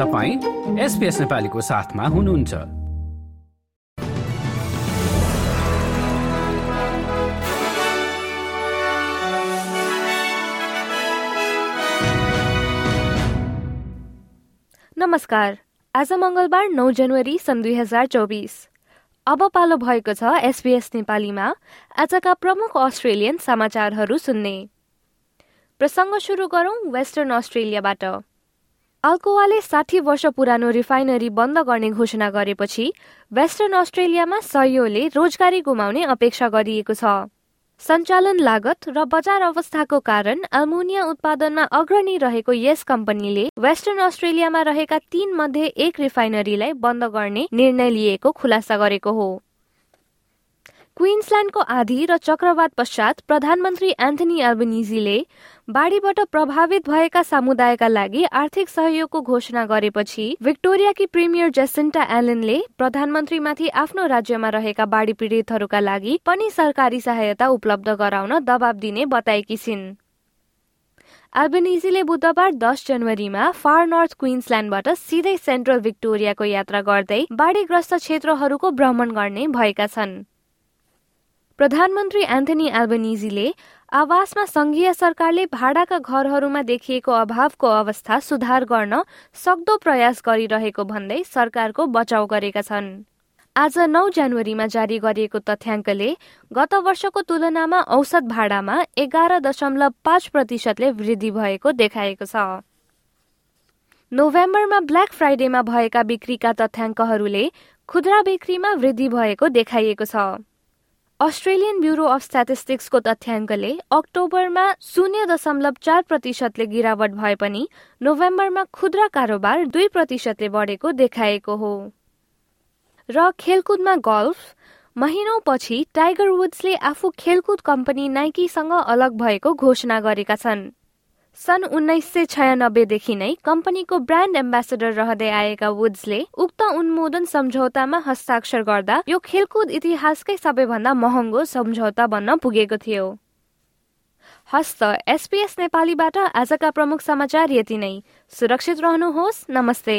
तपाईँ एसपिएस नेपालीको साथमा हुनुहुन्छ। नमस्कार। आज मङ्गलबार नौ जनवरी सन् दुई हजार चौबिस। अब पालो भएको छ एसबीएस नेपालीमा। आजका प्रमुख अस्ट्रेलियन समाचारहरू सुन्ने। प्रसङ्ग सुरु गरौं वेस्टर्न अस्ट्रेलियाबाट। अल्कोवाले साठी वर्ष पुरानो रिफाइनरी बन्द गर्ने घोषणा गरेपछि वेस्टर्न अस्ट्रेलियामा सयौंले रोजगारी गुमाउने अपेक्षा गरिएको छ। सञ्चालन लागत र बजार अवस्थाको कारण अल्मोनिया उत्पादनमा अग्रणी रहेको यस कम्पनीले वेस्टर्न अस्ट्रेलियामा रहेका तीन मध्ये एक रिफाइनरीलाई बन्द गर्ने निर्णय लिएको खुलासा गरेको हो। क्विन्सल्याण्डको आधी र चक्रवात पश्चात प्रधानमन्त्री एन्थनी एल्बनिजीले बाढीबाट प्रभावित भएका समुदायका लागि आर्थिक सहयोगको घोषणा गरेपछि भिक्टोरियाकी प्रिमियर जेसिन्टा एलेनले प्रधानमन्त्रीमाथि आफ्नो राज्यमा रहेका बाढी पीडितहरूका लागि पनि सरकारी सहायता उपलब्ध गराउन दबाब दिने बताएकी छिन्। एल्बनिजीले बुधबार दस जनवरीमा फार नर्थ क्विन्सल्याण्डबाट सिधै सेन्ट्रल भिक्टोरियाको यात्रा गर्दै बाढीग्रस्त क्षेत्रहरूको भ्रमण गर्ने भएका छन्। प्रधानमन्त्री एन्थनी एल्बनिजीले आवासमा संघीय सरकारले भाडाका घरहरूमा देखिएको अभावको अवस्था सुधार गर्न सक्दो प्रयास गरिरहेको भन्दै सरकारको बचाउ गरेका छन्। आज नौ जनवरीमा जारी गरिएको तथ्याङ्कले गत वर्षको तुलनामा औसत भाडामा एघार दशमलव पाँच प्रतिशतले वृद्धि भएको देखाएको छ। नोभेम्बरमा ब्ल्याक फ्राइडेमा भएका बिक्रीका तथ्याङ्कहरूले खुद्रा बिक्रीमा वृद्धि भएको देखाइएको छ। अस्ट्रेलियन ब्युरो अफ स्ट्याटिस्टिक्सको तथ्याङ्कले अक्टोबरमा शून्य दशमलव चार प्रतिशतले गिरावट भए पनि नोभेम्बरमा खुद्रा कारोबार दुई प्रतिशतले बढेको देखाएको हो। र खेलकुदमा गल्फ महिनौपछि टाइगर वुड्सले आफू खेलकुद कम्पनी नाइकीसँग अलग भएको घोषणा गरेका छन्। सन् उन्नाइस सय छयानब्बेदेखि नै कम्पनीको ब्रान्ड एम्बेसेडर रहँदै आएका वुड्सले उक्त उन्मोदन सम्झौतामा हस्ताक्षर गर्दा यो खेलकुद इतिहासकै सबैभन्दा महँगो सम्झौता बन्न पुगेको थियो। हस्त एसपीएस नेपालीबाट आजका प्रमुख समाचार यति नै। सुरक्षित रहनुहोस्। नमस्ते।